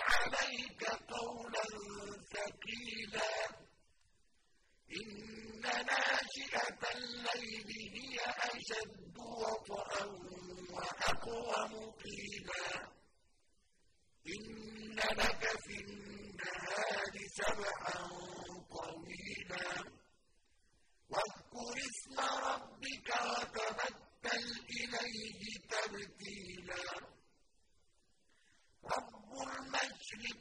عليك قولا ثقيلا. إن ناشئة الليل هي أشد وطئا وأقوم قيلا. إن لك في النهار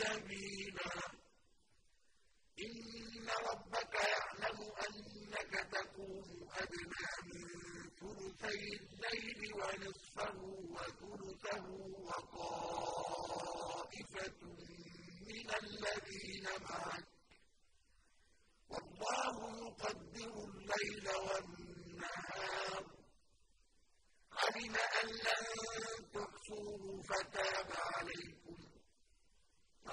سَبِيلًا إِنَّ رَبَّكَ يَعْلَمُ أَنَّكَ تَقُومُ أَدْنَىٰ مِن ثُلُثَيِ اللَّيْلِ وَنِصْفَهُ وَثُلُثَهُ وَطَائِفَةٌ مِّنَ الَّذِينَ مَعَكَ ۚ. وَاللَّهُ يُقَدِّرُ اللَّيْلَ وَالنَّهَارَ ۚ. عَلِمَ أَن لَّن تُحْصُوهُ فَتَابَ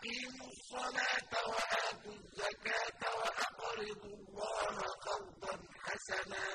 وَأَقِيمُوا الصَّلَاةَ وَآتُوا الزَّكَاةَ وَأَقْرِضُوا اللَّهَ قَرْضًا حَسَنًا